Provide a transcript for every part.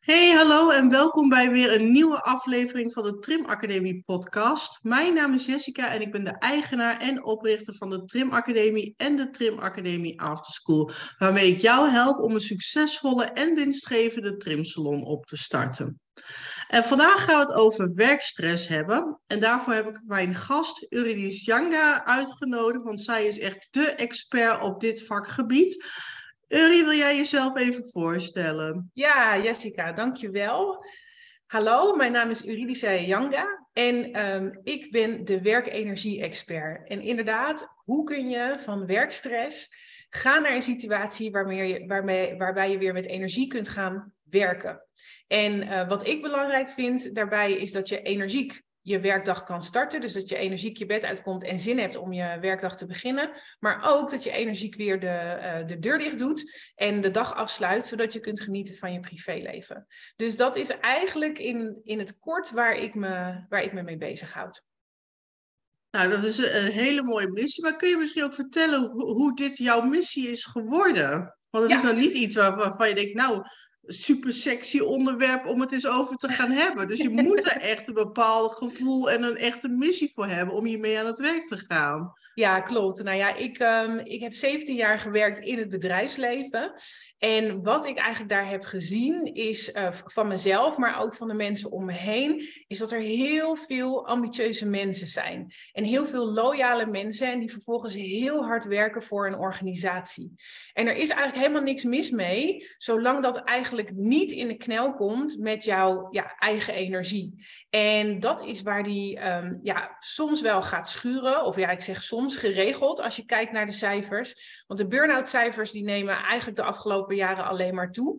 Hey, hallo en welkom bij weer een nieuwe aflevering van de Trim Academie podcast. Mijn naam is Jessica en ik ben de eigenaar en oprichter van de Trim Academie en de Trim Academie Afterschool, waarmee ik jou help om een succesvolle en winstgevende trimsalon op te starten. En vandaag gaan we het over werkstress hebben. En daarvoor heb ik mijn gast Uridis Janga uitgenodigd, want zij is echt de expert op dit vakgebied. Uri, wil jij jezelf even voorstellen? Ja, Jessica, dankjewel. Hallo, mijn naam is Uridice Janga en um, ik ben de werkenergie-expert. En inderdaad, hoe kun je van werkstress gaan naar een situatie waarmee je, waarmee, waarbij je weer met energie kunt gaan werken? En uh, wat ik belangrijk vind daarbij is dat je energiek je werkdag kan starten. Dus dat je energiek je bed uitkomt en zin hebt om je werkdag te beginnen. Maar ook dat je energiek weer de, uh, de deur dicht doet en de dag afsluit, zodat je kunt genieten van je privéleven. Dus dat is eigenlijk in, in het kort waar ik, me, waar ik me mee bezighoud. Nou, dat is een hele mooie missie. Maar kun je misschien ook vertellen hoe, hoe dit jouw missie is geworden? Want het ja. is nou niet iets waarvan je denkt, nou, super sexy onderwerp om het eens over te gaan hebben. Dus je moet er echt een bepaald gevoel en een echte missie voor hebben om hiermee aan het werk te gaan. Ja, klopt. Nou ja, ik, um, ik heb 17 jaar gewerkt in het bedrijfsleven. En wat ik eigenlijk daar heb gezien is uh, van mezelf, maar ook van de mensen om me heen, is dat er heel veel ambitieuze mensen zijn. En heel veel loyale mensen en die vervolgens heel hard werken voor een organisatie. En er is eigenlijk helemaal niks mis mee, zolang dat eigenlijk niet in de knel komt met jouw ja, eigen energie. En dat is waar die um, ja, soms wel gaat schuren, of ja, ik zeg soms geregeld als je kijkt naar de cijfers. Want de burn-out cijfers die nemen eigenlijk de afgelopen jaren alleen maar toe.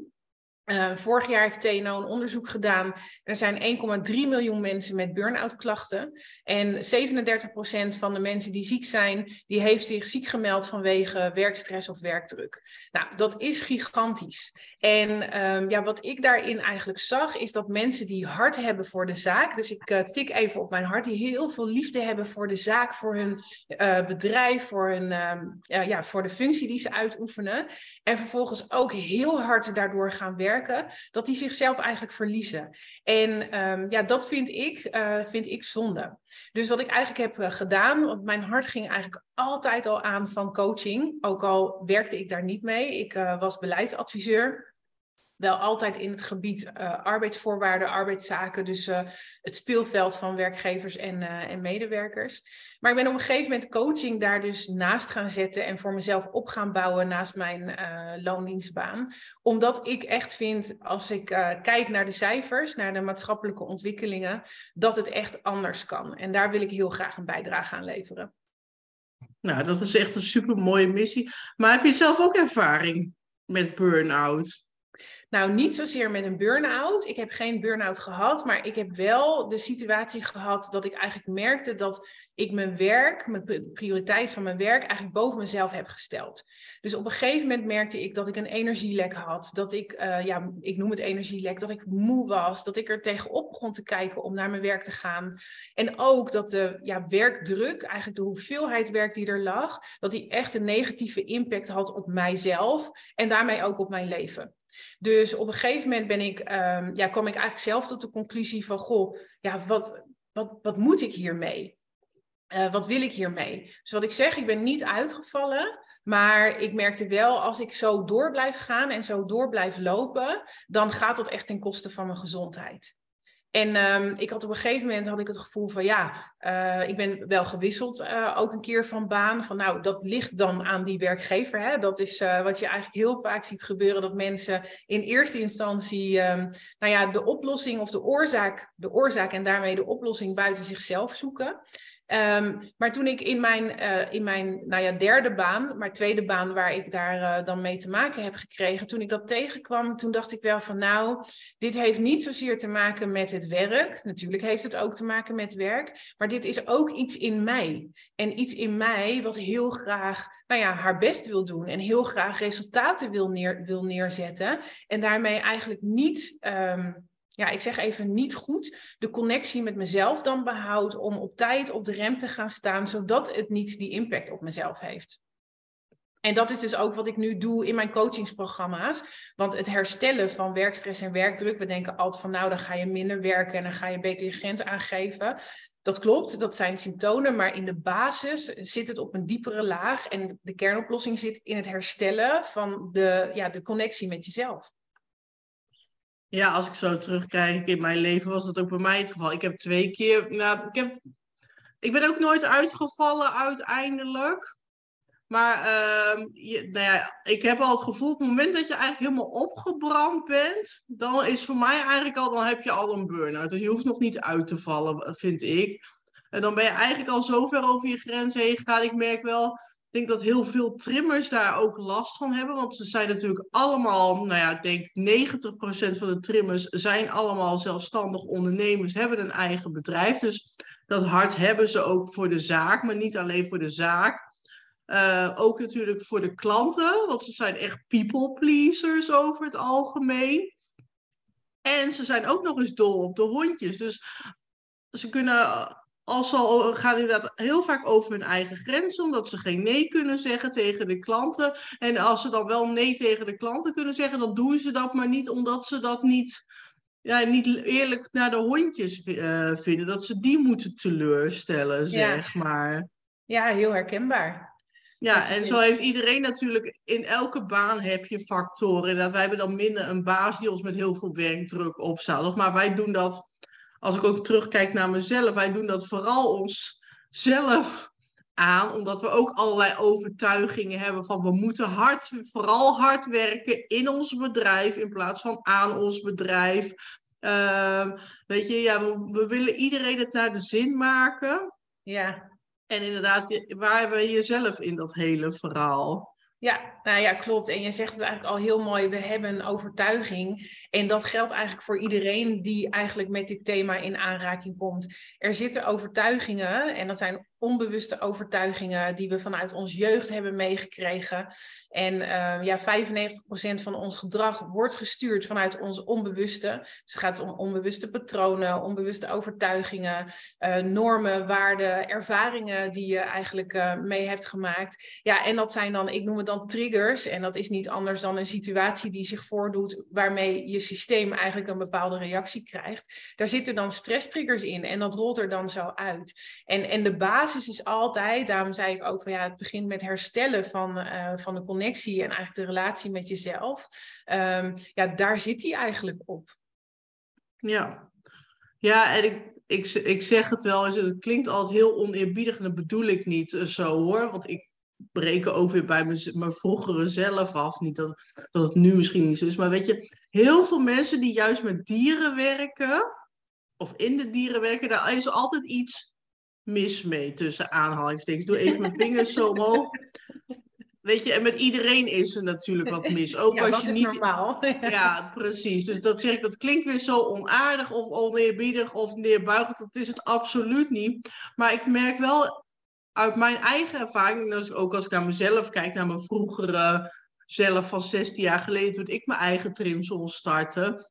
Uh, vorig jaar heeft TNO een onderzoek gedaan. Er zijn 1,3 miljoen mensen met burn-out klachten. En 37% van de mensen die ziek zijn, die heeft zich ziek gemeld vanwege werkstress of werkdruk. Nou, dat is gigantisch. En um, ja, wat ik daarin eigenlijk zag, is dat mensen die hart hebben voor de zaak, dus ik uh, tik even op mijn hart, die heel veel liefde hebben voor de zaak, voor hun uh, bedrijf, voor, hun, ja, voor de functie die ze uitoefenen. En vervolgens ook heel hard daardoor gaan werken dat die zichzelf eigenlijk verliezen. En um, ja, dat vind ik, uh, vind ik zonde. Dus wat ik eigenlijk heb uh, gedaan, want mijn hart ging eigenlijk altijd al aan van coaching, ook al werkte ik daar niet mee. Ik uh, was beleidsadviseur wel altijd in het gebied uh, arbeidsvoorwaarden, arbeidszaken, dus uh, het speelveld van werkgevers en, uh, en medewerkers. Maar ik ben op een gegeven moment coaching daar dus naast gaan zetten en voor mezelf op gaan bouwen naast mijn loondienstbaan. Omdat ik echt vind, als ik kijk naar de cijfers, naar de maatschappelijke ontwikkelingen, dat het echt anders kan. En daar wil ik heel graag een bijdrage aan leveren. Nou, dat is echt een super mooie missie. Maar heb je zelf ook ervaring met burn-out? Nou, niet zozeer met een burn-out. Ik heb geen burn-out gehad, maar ik heb wel de situatie gehad dat ik eigenlijk merkte dat ik mijn werk, mijn prioriteit van mijn werk, eigenlijk boven mezelf heb gesteld. Dus op een gegeven moment merkte ik dat ik een energielek had, dat ik, uh, ja, ik noem het energielek, dat ik moe was, dat ik er tegenop begon te kijken om naar mijn werk te gaan. En ook dat de ja, werkdruk, eigenlijk de hoeveelheid werk die er lag, dat die echt een negatieve impact had op mijzelf en daarmee ook op mijn leven. Dus op een gegeven moment ben ik, um, ja, kwam ik eigenlijk zelf tot de conclusie van, goh, ja, wat, wat, wat moet ik hiermee? Uh, wat wil ik hiermee? Dus wat ik zeg, ik ben niet uitgevallen, maar ik merkte wel, als ik zo door blijf gaan en zo door blijf lopen, dan gaat dat echt ten koste van mijn gezondheid. En um, ik had op een gegeven moment had ik het gevoel van ja, uh, ik ben wel gewisseld uh, ook een keer van baan. Van nou, dat ligt dan aan die werkgever. Hè? Dat is wat je eigenlijk heel vaak ziet gebeuren. Dat mensen in eerste instantie um, nou ja, de oplossing of de oorzaak, de oorzaak en daarmee de oplossing buiten zichzelf zoeken. Um, maar toen ik in mijn, uh, in mijn nou ja, derde baan, maar tweede baan waar ik daar uh, dan mee te maken heb gekregen, toen ik dat tegenkwam, toen dacht ik wel van nou, dit heeft niet zozeer te maken met het werk. Natuurlijk heeft het ook te maken met werk, maar dit is ook iets in mij. En iets in mij wat heel graag nou ja, haar best wil doen en heel graag resultaten wil, neer, wil neerzetten. En daarmee eigenlijk niet um, ja, ik zeg even niet goed, de connectie met mezelf dan behoudt om op tijd op de rem te gaan staan, zodat het niet die impact op mezelf heeft. En dat is dus ook wat ik nu doe in mijn coachingsprogramma's. Want het herstellen van werkstress en werkdruk, we denken altijd van nou, dan ga je minder werken en dan ga je beter je grens aangeven. Dat klopt, dat zijn symptomen, maar in de basis zit het op een diepere laag. En de kernoplossing zit in het herstellen van de, ja, de connectie met jezelf. Ja, als ik zo terugkijk in mijn leven, was dat ook bij mij het geval. Ik heb twee keer, nou, ik, heb, ik ben ook nooit uitgevallen uiteindelijk. Maar uh, je, nou ja, ik heb al het gevoel, op het moment dat je eigenlijk helemaal opgebrand bent, dan is voor mij eigenlijk al, dan heb je al een burn-out. Je hoeft nog niet uit te vallen, vind ik. En dan ben je eigenlijk al zo ver over je grens heen gegaan. Ik merk wel, denk dat heel veel trimmers daar ook last van hebben. Want ze zijn natuurlijk allemaal, nou ja, ik denk 90% van de trimmers zijn allemaal zelfstandig ondernemers, hebben een eigen bedrijf. Dus dat hart hebben ze ook voor de zaak, maar niet alleen voor de zaak. Uh, ook natuurlijk voor de klanten, want ze zijn echt people pleasers over het algemeen. En ze zijn ook nog eens dol op de hondjes. Dus ze kunnen, als ze al gaan inderdaad heel vaak over hun eigen grenzen, omdat ze geen nee kunnen zeggen tegen de klanten. En als ze dan wel nee tegen de klanten kunnen zeggen, dan doen ze dat maar niet omdat ze dat niet, ja, niet eerlijk naar de hondjes uh, vinden. Dat ze die moeten teleurstellen, zeg ja. maar. Ja, heel herkenbaar. Ja, en zo heeft iedereen natuurlijk, in elke baan heb je factoren. Inderdaad, wij hebben dan minder een baas die ons met heel veel werkdruk opzadelt. Maar wij doen dat, als ik ook terugkijk naar mezelf, wij doen dat vooral onszelf aan. Omdat we ook allerlei overtuigingen hebben van we moeten hard, vooral hard werken in ons bedrijf in plaats van aan ons bedrijf. Uh, weet je, ja, we, we willen iedereen het naar de zin maken. Ja. En inderdaad, waar ben je zelf in dat hele verhaal? Ja, nou ja, klopt. En je zegt het eigenlijk al heel mooi. We hebben een overtuiging. En dat geldt eigenlijk voor iedereen die eigenlijk met dit thema in aanraking komt. Er zitten overtuigingen, en dat zijn onbewuste overtuigingen die we vanuit ons jeugd hebben meegekregen. En uh, ja, 95% van ons gedrag wordt gestuurd vanuit ons onbewuste. Dus het gaat om onbewuste patronen, onbewuste overtuigingen, uh, normen, waarden, ervaringen die je eigenlijk uh, mee hebt gemaakt. Ja, en dat zijn dan, ik noem het dan triggers. En dat is niet anders dan een situatie die zich voordoet waarmee je systeem eigenlijk een bepaalde reactie krijgt. Daar zitten dan stresstriggers in en dat rolt er dan zo uit. En, en de basis is altijd, daarom zei ik ook van ja, het begint met herstellen van, uh, van de connectie en eigenlijk de relatie met jezelf. Um, ja, daar zit hij eigenlijk op. Ja, ja en ik, ik, ik zeg het wel eens, het klinkt altijd heel oneerbiedig en dat bedoel ik niet uh, zo hoor, want ik breken ook weer bij mijn, mijn vroegere zelf af. Niet dat, dat het nu misschien niet is, maar weet je, heel veel mensen die juist met dieren werken, of in de dieren werken, daar is altijd iets mis mee, tussen aanhalingstekens. Doe even mijn vingers zo omhoog. Weet je, en met iedereen is er natuurlijk wat mis. Ook ja, als je niet. Normaal. ja, precies. Dus dat zeg ik, dat klinkt weer zo onaardig of oneerbiedig of neerbuigend. Dat is het absoluut niet. Maar ik merk wel uit mijn eigen ervaring, dus ook als ik naar mezelf kijk, naar mijn vroegere zelf van 16 jaar geleden, toen ik mijn eigen trimsel startte.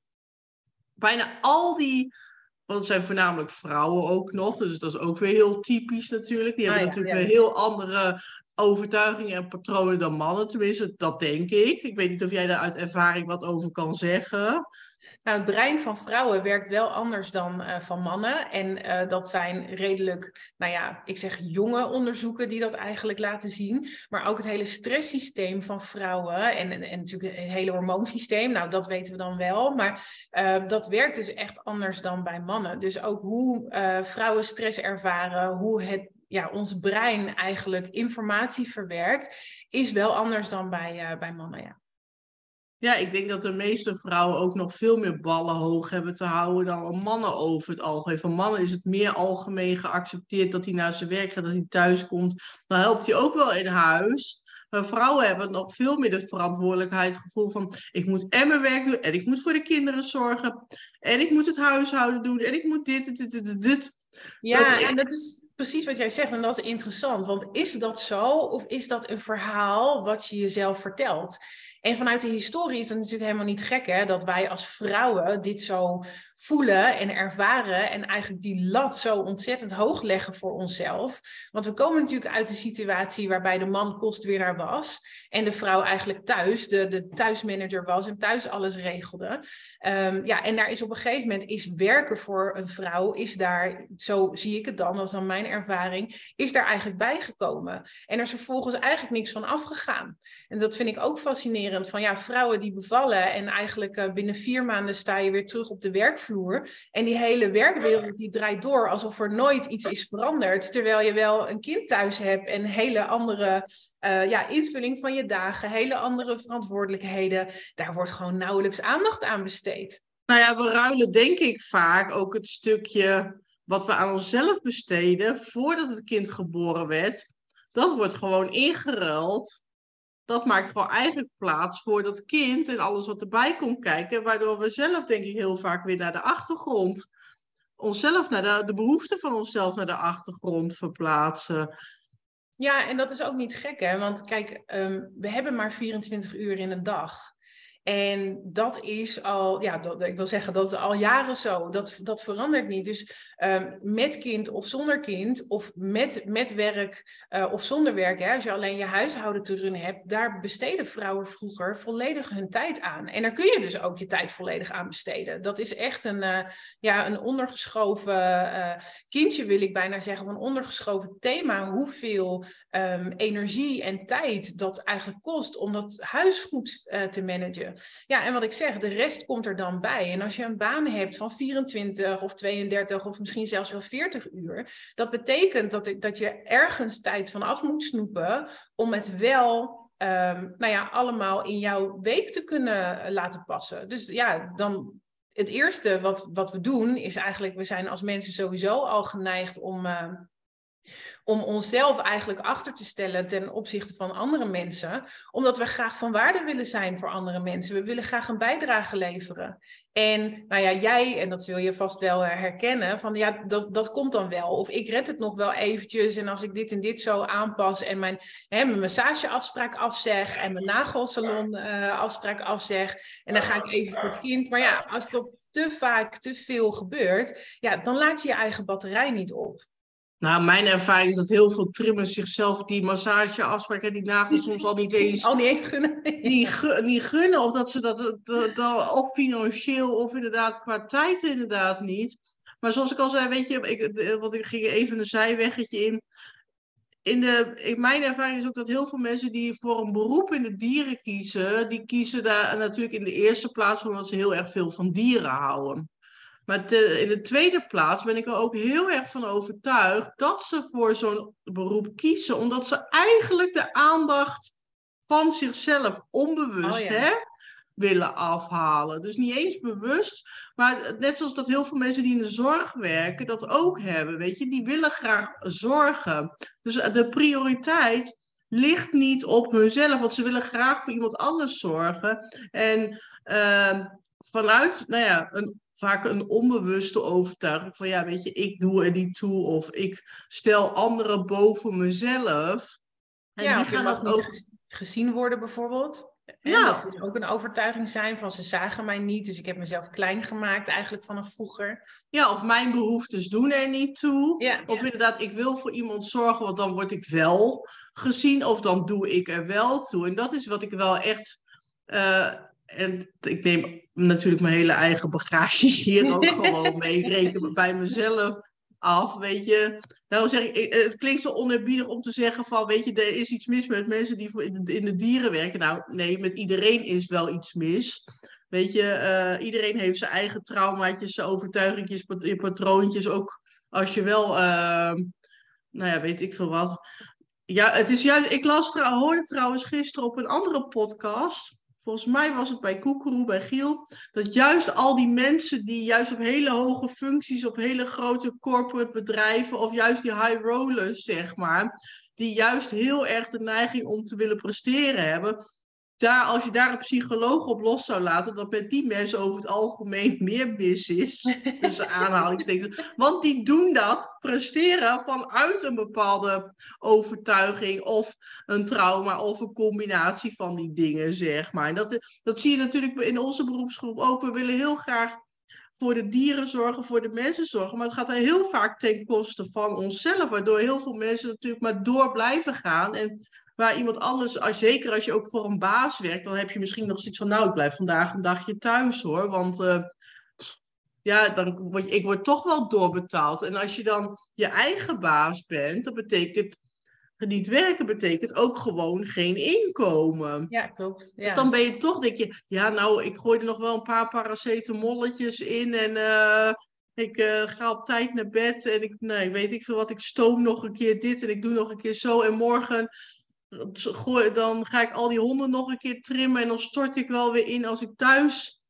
Bijna al die want het zijn voornamelijk vrouwen ook nog. Dus dat is ook weer heel typisch natuurlijk. Die hebben Ah, ja, natuurlijk ja. weer heel andere overtuigingen en patronen dan mannen. Tenminste, dat denk ik. Ik weet niet of jij daar uit ervaring wat over kan zeggen. Nou, het brein van vrouwen werkt wel anders dan uh, van mannen. En uh, dat zijn redelijk, nou ja, ik zeg jonge onderzoeken die dat eigenlijk laten zien. Maar ook het hele stresssysteem van vrouwen en, en, natuurlijk het hele hormoonsysteem, nou dat weten we dan wel. Maar uh, dat werkt dus echt anders dan bij mannen. Dus ook hoe eh, vrouwen stress ervaren, hoe het ja, ons brein eigenlijk informatie verwerkt, is wel anders dan bij, bij mannen, ja. Ja, ik denk dat de meeste vrouwen ook nog veel meer ballen hoog hebben te houden dan mannen over het algemeen. Van mannen is het meer algemeen geaccepteerd dat hij naar zijn werk gaat, dat hij thuis komt. Dan helpt hij ook wel in huis. Maar vrouwen hebben nog veel meer het verantwoordelijkheidsgevoel van ik moet en mijn werk doen en ik moet voor de kinderen zorgen en ik moet het huishouden doen en ik moet dit, dit, dit, dit. dit. Ja, Dat- en dat is precies wat jij zegt en dat is interessant. Want is dat zo of is dat een verhaal wat je jezelf vertelt? En vanuit de historie is het natuurlijk helemaal niet gek hè, dat wij als vrouwen dit zo voelen en ervaren en eigenlijk die lat zo ontzettend hoog leggen voor onszelf. Want we komen natuurlijk uit de situatie waarbij de man kostwinnaar was en de vrouw eigenlijk thuis, de, de thuismanager was en thuis alles regelde. Ehm, ja, en daar is op een gegeven moment is werken voor een vrouw, is daar, zo zie ik het dan, dat is dan mijn ervaring, is daar eigenlijk bijgekomen. En er is vervolgens eigenlijk niks van afgegaan. En dat vind ik ook fascinerend, van ja, vrouwen die bevallen en eigenlijk uh, binnen vier maanden sta je weer terug op de werkvloer en die hele werkwereld die draait door alsof er nooit iets is veranderd. Terwijl je wel een kind thuis hebt en hele andere uh, ja, invulling van je dagen, hele andere verantwoordelijkheden. Daar wordt gewoon nauwelijks aandacht aan besteed. Nou ja, we ruilen denk ik vaak ook het stukje wat we aan onszelf besteden voordat het kind geboren werd. Dat wordt gewoon ingeruild dat maakt gewoon eigenlijk plaats voor dat kind en alles wat erbij komt kijken, waardoor we zelf denk ik heel vaak weer naar de achtergrond, onszelf naar de, de behoeften van onszelf naar de achtergrond verplaatsen. Ja, en dat is ook niet gek, hè? Want kijk, um, we hebben maar 24 uur in een dag. En dat is al, ja, dat, ik wil zeggen, dat al jaren zo. Dat, dat verandert niet. Dus um, met kind of zonder kind, of met, met werk uh, of zonder werk, hè, als je alleen je huishouden te runnen hebt, daar besteden vrouwen vroeger volledig hun tijd aan. En daar kun je dus ook je tijd volledig aan besteden. Dat is echt een, uh, ja, een ondergeschoven uh, kindje, wil ik bijna zeggen, van ondergeschoven thema. Hoeveel um, energie en tijd dat eigenlijk kost om dat huis goed te managen. Ja, en wat ik zeg, de rest komt er dan bij. En als je een baan hebt van 24 of 32 of misschien zelfs wel 40 uur, dat betekent dat, dat je ergens tijd van af moet snoepen om het wel um, nou ja, allemaal in jouw week te kunnen laten passen. Dus ja, dan het eerste wat, wat we doen is eigenlijk, we zijn als mensen sowieso al geneigd om. Uh, om onszelf eigenlijk achter te stellen ten opzichte van andere mensen, omdat we graag van waarde willen zijn voor andere mensen. We willen graag een bijdrage leveren. En nou ja, jij, en dat zul je vast wel herkennen, van ja, dat, dat komt dan wel. Of ik red het nog wel eventjes en als ik dit en dit zo aanpas en mijn, hè, mijn massageafspraak afzeg en mijn nagelsalon uh, afspraak afzeg en dan ga ik even voor het kind. Maar ja, als dat te vaak te veel gebeurt, ja, dan laat je je eigen batterij niet op. Nou, mijn ervaring is dat heel veel trimmers zichzelf die massage afspraken die nagels soms al niet eens... Al niet eens gunnen. niet gunnen, of dat ze dat, dat, dat, of financieel of inderdaad qua tijd inderdaad niet. Maar zoals ik al zei, weet je, ik, want ik ging even een zijweggetje in. In, de, in mijn ervaring is ook dat heel veel mensen die voor een beroep in de dieren kiezen, die kiezen daar natuurlijk in de eerste plaats omdat ze heel erg veel van dieren houden. Maar in de tweede plaats ben ik er ook heel erg van overtuigd dat ze voor zo'n beroep kiezen, omdat ze eigenlijk de aandacht van zichzelf onbewust oh, hè, willen afhalen. Dus niet eens bewust, maar net zoals dat heel veel mensen die in de zorg werken dat ook hebben. Weet je, die willen graag zorgen. Dus de prioriteit ligt niet op hunzelf, want ze willen graag voor iemand anders zorgen. En uh, vanuit, nou ja, een vaak een onbewuste overtuiging van ja, weet je, ik doe er niet toe of ik stel anderen boven mezelf. En ja, die gaan dat ook gezien worden bijvoorbeeld. ja. Dat ook een overtuiging zijn van ze zagen mij niet, dus ik heb mezelf klein gemaakt eigenlijk vanaf vroeger. Ja, of mijn behoeftes doen er niet toe. Ja, of inderdaad, ik wil voor iemand zorgen, want dan word ik wel gezien of dan doe ik er wel toe. En dat is wat ik wel echt uh, en ik neem natuurlijk mijn hele eigen bagage hier ook gewoon mee. Ik reken bij mezelf af, weet je. Nou zeg ik, het klinkt zo oneerbiedig om te zeggen van, weet je, er is iets mis met mensen die in de dieren werken. Nou, nee, met iedereen is wel iets mis. Weet je, uh, iedereen heeft zijn eigen traumaatjes, zijn overtuigingjes, patroontjes. Ook als je wel, uh, nou ja, weet ik veel wat. Ja, het is juist, ik las, hoorde trouwens gisteren op een andere podcast volgens mij was het bij Koekeroe, bij Giel, dat juist al die mensen die juist op hele hoge functies, op hele grote corporate bedrijven, of juist die high rollers, zeg maar, die juist heel erg de neiging om te willen presteren hebben, daar, als je daar een psycholoog op los zou laten, dat met die mensen over het algemeen meer is. Tussen aanhalingstekens. Want die doen dat, presteren vanuit een bepaalde overtuiging of een trauma of een combinatie van die dingen, zeg maar. En dat, dat zie je natuurlijk in onze beroepsgroep ook. We willen heel graag voor de dieren zorgen, voor de mensen zorgen. Maar het gaat er heel vaak ten koste van onszelf, waardoor heel veel mensen natuurlijk maar door blijven gaan. En waar iemand anders, als, zeker als je ook voor een baas werkt, dan heb je misschien nog zoiets van, nou, ik blijf vandaag een dagje thuis hoor. Want uh, ja, dan word, ik word toch wel doorbetaald. En als je dan je eigen baas bent, dat betekent niet werken betekent ook gewoon geen inkomen. Ja, klopt. Ja. Dus dan ben je toch, denk je, ja, nou, ik gooi er nog wel een paar paracetamolletjes in en uh, ik uh, ga op tijd naar bed en ik, nee, weet ik veel wat, ik stoom nog een keer dit en ik doe nog een keer zo en morgen dan ga ik al die honden nog een keer trimmen en dan stort ik wel weer in als ik thuis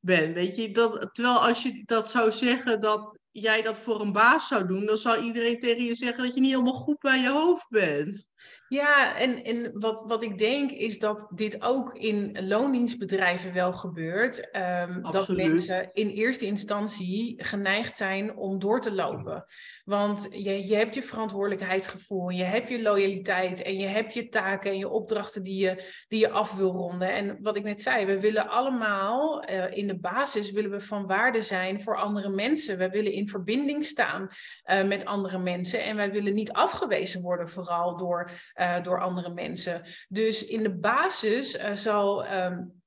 ben. Weet je, terwijl als je dat zou zeggen dat jij dat voor een baas zou doen, dan zou iedereen tegen je zeggen dat je niet helemaal goed bij je hoofd bent. Ja, en, en wat, wat ik denk is dat dit ook in loondienstbedrijven wel gebeurt. Um, dat mensen in eerste instantie geneigd zijn om door te lopen. Want je, je hebt je verantwoordelijkheidsgevoel, je hebt je loyaliteit en je hebt je taken en je opdrachten die je, die je af wil ronden. En wat ik net zei, we willen allemaal uh, in de basis willen we van waarde zijn voor andere mensen. We willen in verbinding staan uh, met andere mensen en wij willen niet afgewezen worden, vooral door uh, door andere mensen. Dus in de basis uh, zal um,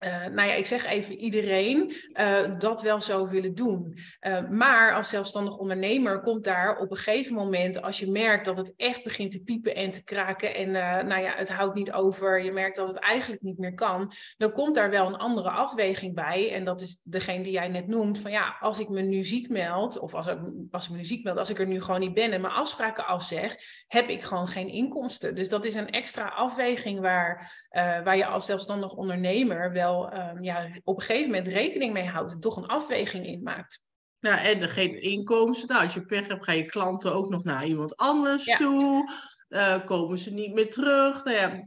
uh, nou ja, ik zeg even iedereen uh, dat wel zou willen doen. Uh, maar als zelfstandig ondernemer komt daar op een gegeven moment, als je merkt dat het echt begint te piepen en te kraken en nou ja, het houdt niet over, je merkt dat het eigenlijk niet meer kan, dan komt daar wel een andere afweging bij. En dat is degene die jij net noemt, van ja, als ik me nu ziek meld, of als, ik, als ik me nu ziek meld, als ik er nu gewoon niet ben en mijn afspraken afzeg, heb ik gewoon geen inkomsten. Dus dat is een extra afweging waar, waar je als zelfstandig ondernemer wel um, ja, op een gegeven moment rekening mee houdt en toch een afweging in maakt. Ja, en er geen inkomsten. Nou, als je pech hebt, gaan je klanten ook nog naar iemand anders toe. Uh, komen ze niet meer terug. Nou ja,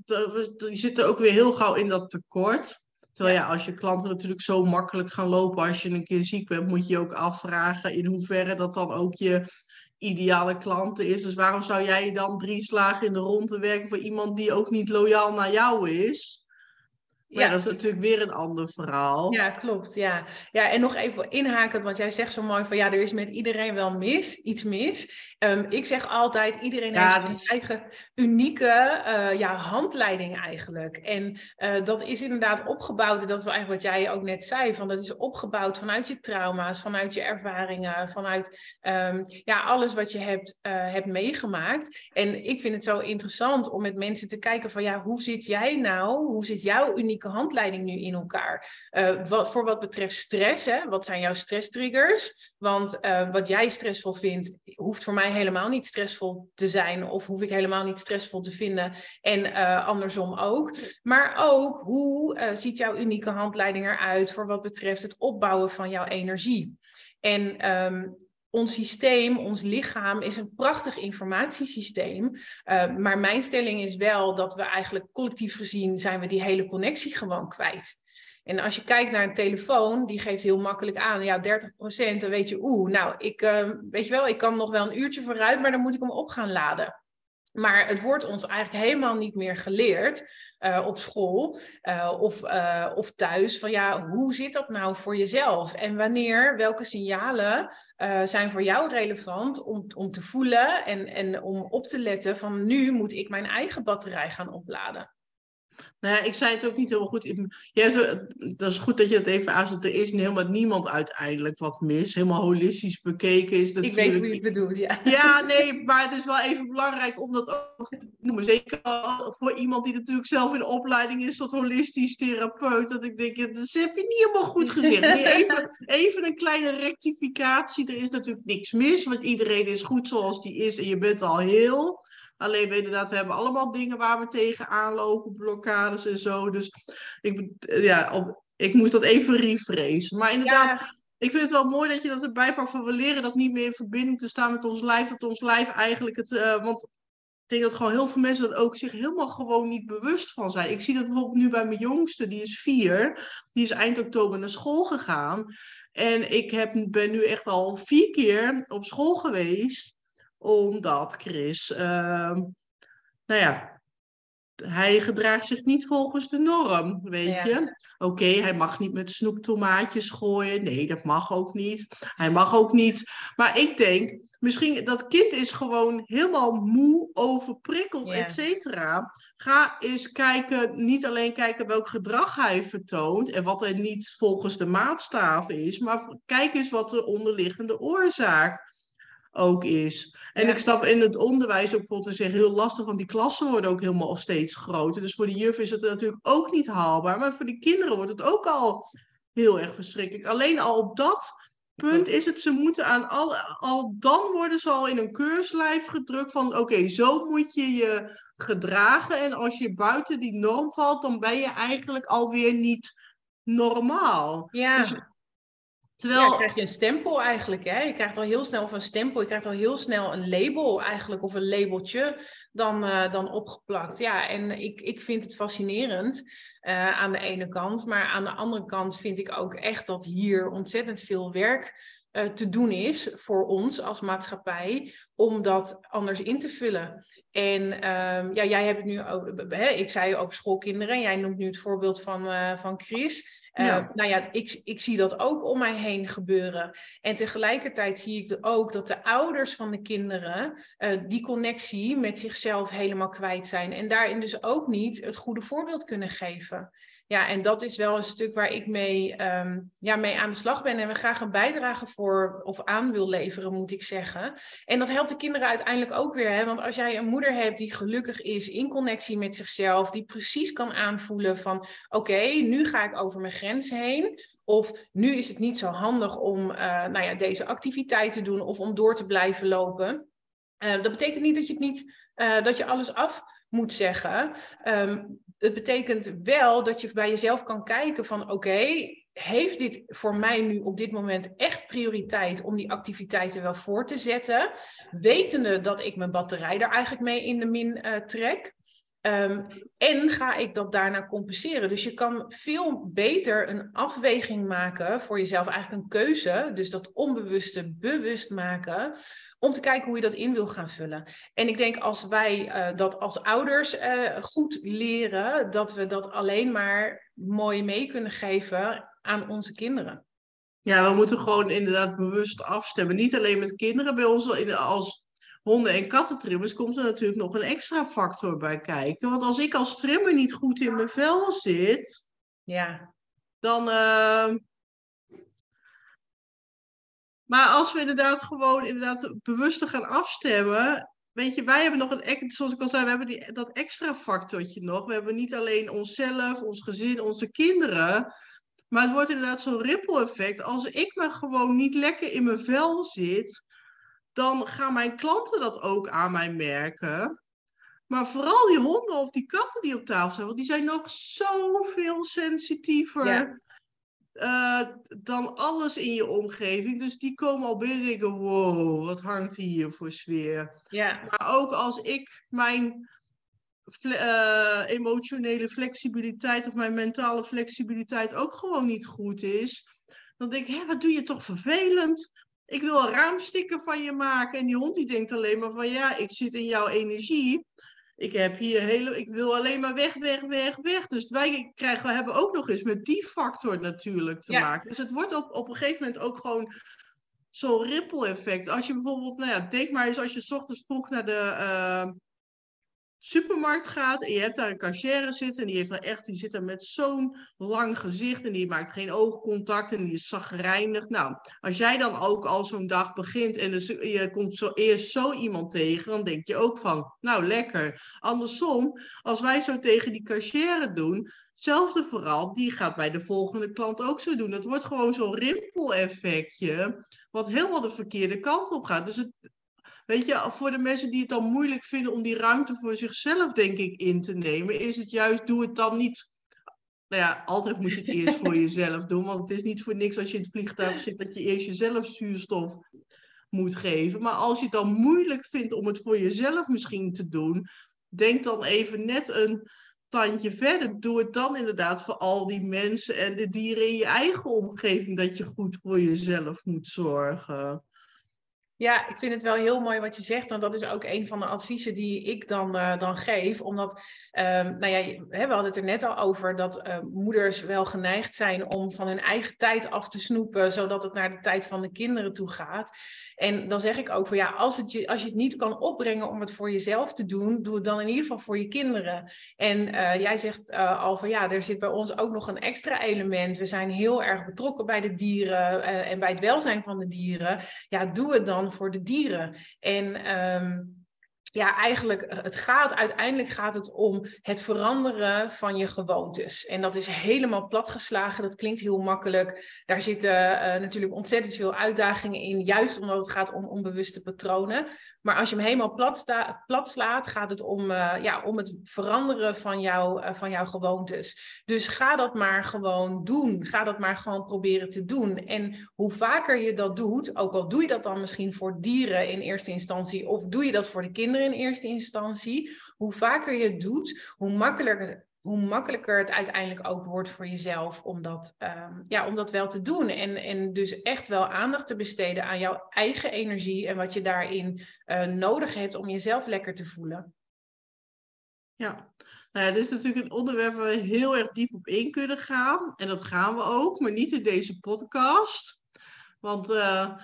die zitten ook weer heel gauw in dat tekort. Terwijl ja. ja, als je klanten natuurlijk zo makkelijk gaan lopen als je een keer ziek bent, moet je je ook afvragen in hoeverre dat dan ook je ideale klanten is. Dus waarom zou jij dan drie slagen in de ronde werken voor iemand die ook niet loyaal naar jou is? Ja, dat is natuurlijk weer een ander verhaal. Ja, klopt. Ja. ja, en nog even inhaken, want jij zegt zo mooi van ja, er is met iedereen wel mis, iets mis. Um, ik zeg altijd, iedereen heeft een eigen unieke uh, ja, handleiding eigenlijk. En uh, dat is inderdaad opgebouwd, dat is eigenlijk wat jij ook net zei, van dat is opgebouwd vanuit je trauma's, vanuit je ervaringen, vanuit um, ja, alles wat je hebt, uh, hebt meegemaakt. En ik vind het zo interessant om met mensen te kijken van ja, hoe zit jij nou, hoe zit jouw unieke handleiding nu in elkaar? Wat, voor wat betreft stress, hè? wat zijn jouw stresstriggers? Want wat jij stressvol vindt, hoeft voor mij helemaal niet stressvol te zijn, of hoef ik helemaal niet stressvol te vinden. En uh, andersom ook. Maar ook, hoe ziet jouw unieke handleiding eruit voor wat betreft het opbouwen van jouw energie? En um, ons systeem, ons lichaam is een prachtig informatiesysteem. Uh, maar mijn stelling is wel dat we eigenlijk collectief gezien zijn we die hele connectie gewoon kwijt. En als je kijkt naar een telefoon, die geeft heel makkelijk aan, ja, 30%, dan weet je, oeh, nou, ik, uh, weet je wel, ik kan nog wel een uurtje vooruit, maar dan moet ik hem op gaan laden. Maar het wordt ons eigenlijk helemaal niet meer geleerd uh, op school uh, of, uh, of thuis. Van ja, hoe zit dat nou voor jezelf? En wanneer, welke signalen zijn voor jou relevant om, om te voelen en, en om op te letten van nu moet ik mijn eigen batterij gaan opladen. Nou ja, ik zei het ook niet helemaal goed. Ja, dat is goed dat je het even aanzet. Er is helemaal niemand uiteindelijk wat mis. Helemaal holistisch bekeken is natuurlijk... Ik weet hoe je het bedoelt, ja. Ja, nee, maar het is wel even belangrijk om dat ook te noemen. Zeker voor iemand die natuurlijk zelf in de opleiding is tot holistisch therapeut. Dat ik denk, dat heb je niet helemaal goed gezegd. Even, even een kleine rectificatie. Er is natuurlijk niks mis, want iedereen is goed zoals die is en je bent al heel... Alleen we inderdaad, we hebben allemaal dingen waar we tegenaan lopen, blokkades en zo. Dus ik, ja, op, ik moest dat even rephrase. Maar inderdaad, ik vind het wel mooi dat je dat erbij pakt van we leren dat niet meer in verbinding te staan met ons lijf. Dat ons lijf eigenlijk het. Uh, want denk dat gewoon heel veel mensen dat ook zich helemaal gewoon niet bewust van zijn. Ik zie dat bijvoorbeeld nu bij mijn jongste, die is vier. Die is eind oktober naar school gegaan. En ik heb, ben nu echt al vier keer op school geweest, omdat Chris, uh, nou ja, hij gedraagt zich niet volgens de norm, weet je. Oké, hij mag niet met snoeptomaatjes gooien. Nee, dat mag ook niet. Hij mag ook niet. Maar ik denk, misschien dat kind is gewoon helemaal moe, overprikkeld, ja. et cetera. Ga eens kijken, niet alleen kijken welk gedrag hij vertoont en wat er niet volgens de maatstaven is, maar kijk eens wat de onderliggende oorzaak ook is. En ik snap in het onderwijs ook bijvoorbeeld te zeggen heel lastig, want die klassen worden ook helemaal steeds groter. Dus voor de juf is het natuurlijk ook niet haalbaar, maar voor die kinderen wordt het ook al heel erg verschrikkelijk. Alleen al op dat punt is het, ze moeten aan al, al dan worden ze al in een keurslijf gedrukt van oké, zo moet je je gedragen en als je buiten die norm valt, dan ben je eigenlijk alweer niet normaal. Ja. Dus Terwijl... Ja, krijg je een stempel eigenlijk. Hè? Je krijgt al heel snel of een stempel, je krijgt al heel snel een label eigenlijk, of een labeltje dan, uh, dan opgeplakt. Ja, en ik, ik vind het fascinerend uh, aan de ene kant. Maar aan de andere kant vind ik ook echt dat hier ontzettend veel werk uh, te doen is voor ons als maatschappij om dat anders in te vullen. En um, ja, jij hebt nu hè, ik zei over schoolkinderen, jij noemt nu het voorbeeld van, van Chris. Ja. Nou ja, ik, ik zie dat ook om mij heen gebeuren. En tegelijkertijd zie ik ook dat de ouders van de kinderen uh, die connectie met zichzelf helemaal kwijt zijn. En daarin dus ook niet het goede voorbeeld kunnen geven. Ja, en dat is wel een stuk waar ik mee, um, ja, mee aan de slag ben en we graag een bijdrage voor of aan wil leveren, moet ik zeggen. En dat helpt de kinderen uiteindelijk ook weer. Hè? Want als jij een moeder hebt die gelukkig is in connectie met zichzelf, die precies kan aanvoelen van oké, nu ga ik over mijn grens heen. Of nu is het niet zo handig om uh, nou ja, deze activiteit te doen of om door te blijven lopen. Uh, dat betekent niet dat je, het niet, uh, dat je alles af moet zeggen. Um, het betekent wel dat je bij jezelf kan kijken van oké, heeft dit voor mij nu op dit moment echt prioriteit om die activiteiten wel voor te zetten? Wetende dat ik mijn batterij er eigenlijk mee in de min uh, trek. Um, en ga ik dat daarna compenseren? Dus je kan veel beter een afweging maken voor jezelf, eigenlijk een keuze, dus dat onbewuste bewust maken, om te kijken hoe je dat in wil gaan vullen. En ik denk als wij uh, dat als ouders uh, goed leren, dat we dat alleen maar mooi mee kunnen geven aan onze kinderen. Ja, we moeten gewoon inderdaad bewust afstemmen. Niet alleen met kinderen, bij ons als honden- en kattentrimmers komt er natuurlijk nog een extra factor bij kijken. Want als ik als trimmer niet goed in mijn vel zit, ja. dan. Uh... Maar als we inderdaad gewoon inderdaad bewuster gaan afstemmen. Weet je, wij hebben nog een, zoals ik al zei, we hebben die, dat extra factortje nog. We hebben niet alleen onszelf, ons gezin, onze kinderen. Maar het wordt inderdaad zo'n ripple effect. Als ik maar gewoon niet lekker in mijn vel zit, dan gaan mijn klanten dat ook aan mij merken. Maar vooral die honden of die katten die op tafel zijn, want die zijn nog zoveel sensitiever ja. uh, dan alles in je omgeving. Dus die komen al binnen en denken, wow, wat hangt hier voor sfeer. Ja. Maar ook als ik mijn uh, emotionele flexibiliteit of mijn mentale flexibiliteit ook gewoon niet goed is, dan denk ik, hé, wat doe je toch vervelend? Ik wil een raamsticker van je maken. En die hond die denkt alleen maar van ja, ik zit in jouw energie. Ik heb hier hele, ik wil alleen maar weg, weg, weg, weg. Dus wij krijgen, we hebben ook nog eens met die factor natuurlijk te maken. Dus het wordt op, op een gegeven moment ook gewoon zo'n ripple effect. Als je bijvoorbeeld, nou ja, denk maar eens als je s ochtends vroeg naar de, uh, supermarkt gaat en je hebt daar een cashier zitten en die heeft dan echt, die zit daar met zo'n lang gezicht en die maakt geen oogcontact en die is zagrijnig. Nou, als jij dan ook al zo'n dag begint en dus je komt zo eerst zo iemand tegen, dan denk je ook van, nou lekker. Andersom, als wij zo tegen die cashier doen, hetzelfde vooral, die gaat bij de volgende klant ook zo doen. Het wordt gewoon zo'n rimpel-effectje, wat helemaal de verkeerde kant op gaat. Dus het, Weet je, voor de mensen die het dan moeilijk vinden om die ruimte voor zichzelf, denk ik, in te nemen, is het juist, doe het dan niet. Nou ja, altijd moet je het eerst voor jezelf doen, want het is niet voor niks als je in het vliegtuig zit dat je eerst jezelf zuurstof moet geven. Maar als je het dan moeilijk vindt om het voor jezelf misschien te doen, denk dan even net een tandje verder. Doe het dan inderdaad voor al die mensen en de dieren in je eigen omgeving, dat je goed voor jezelf moet zorgen. Ja, ik vind het wel heel mooi wat je zegt, want dat is ook een van de adviezen die ik dan, uh, dan geef. Omdat, um, nou ja, we hadden het er net al over dat uh, moeders wel geneigd zijn om van hun eigen tijd af te snoepen, zodat het naar de tijd van de kinderen toe gaat. En dan zeg ik ook van ja, als, het je, als je het niet kan opbrengen om het voor jezelf te doen, doe het dan in ieder geval voor je kinderen. En uh, jij zegt al van ja, er zit bij ons ook nog een extra element. We zijn heel erg betrokken bij de dieren en bij het welzijn van de dieren. Ja, doe het dan voor de dieren. En um, ja, eigenlijk, het gaat, uiteindelijk gaat het om het veranderen van je gewoontes. En dat is helemaal platgeslagen, dat klinkt heel makkelijk. Daar zitten uh, natuurlijk ontzettend veel uitdagingen in, juist omdat het gaat om onbewuste patronen. Maar als je hem helemaal plat, slaat, gaat het om, uh, ja, om het veranderen van, jou, van jouw gewoontes. Dus ga dat maar gewoon doen. Ga dat maar gewoon proberen te doen. En hoe vaker je dat doet, ook al doe je dat dan misschien voor dieren in eerste instantie, of doe je dat voor de kinderen in eerste instantie, hoe vaker je het doet, hoe makkelijker hoe makkelijker het uiteindelijk ook wordt voor jezelf om dat, um, ja, om dat wel te doen. En, en dus echt wel aandacht te besteden aan jouw eigen energie en wat je daarin uh, nodig hebt om jezelf lekker te voelen. Ja. Nou ja, dit is natuurlijk een onderwerp waar we heel erg diep op in kunnen gaan. En dat gaan we ook, maar niet in deze podcast. Want uh,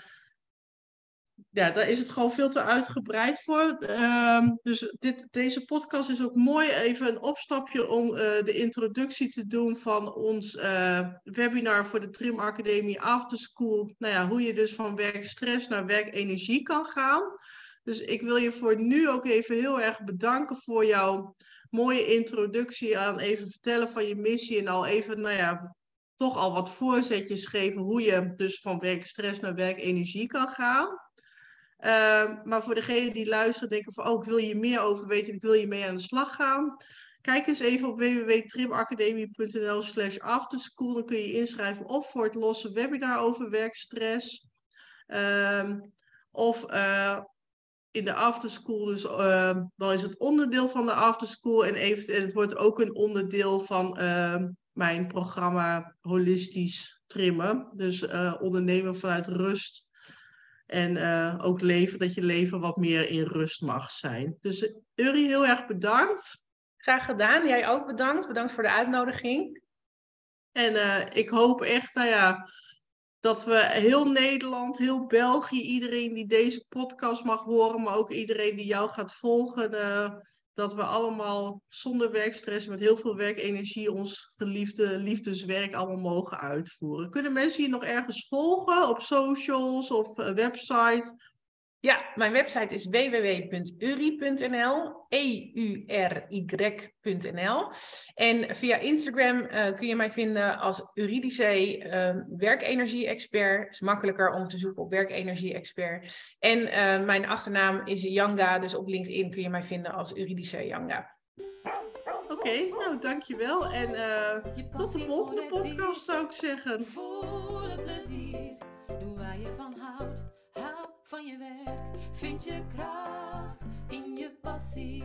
ja, daar is het gewoon veel te uitgebreid voor. Um, dus dit, deze podcast is ook mooi even een opstapje om uh, de introductie te doen van ons uh, webinar voor de Trim Academie After School. Nou ja, hoe je dus van werkstress naar werkenergie kan gaan. Dus ik wil je voor nu ook even heel erg bedanken voor jouw mooie introductie aan even vertellen van je missie en al even, nou ja, toch al wat voorzetjes geven hoe je dus van werkstress naar werkenergie kan gaan. Uh, maar voor degenen die luisteren, denken van, oh, ik wil hier meer over weten, ik wil je mee aan de slag gaan. Kijk eens even op www.trimacademie.nl slash afterschool. Dan kun je inschrijven of voor het losse webinar over werkstress. Um, of uh, in de afterschool, dus uh, dan is het onderdeel van de afterschool. En, even, en het wordt ook een onderdeel van mijn programma Holistisch Trimmen. Dus uh, ondernemen vanuit rust en uh, ook leven, dat je leven wat meer in rust mag zijn. Dus Uri, heel erg bedankt. Graag gedaan. Jij ook bedankt. Bedankt voor de uitnodiging. En uh, ik hoop echt, nou ja, dat we heel Nederland, heel België, iedereen die deze podcast mag horen, maar ook iedereen die jou gaat volgen, uh, dat we allemaal zonder werkstress, met heel veel werkenergie, ons geliefde liefdeswerk allemaal mogen uitvoeren. Kunnen mensen je nog ergens volgen op socials of uh, website? Ja, mijn website is www.uri.nl, E-U-R-Y.nl. En via Instagram uh, kun je mij vinden als Uridice uh, werkenergie-expert. is makkelijker om te zoeken op werkenergie-expert. En uh, mijn achternaam is Yanga, dus op LinkedIn kun je mij vinden als Uridice Yanga. Oké, okay, nou dankjewel. En tot de volgende podcast zou ik zeggen. Je werk vind je kracht in je passie.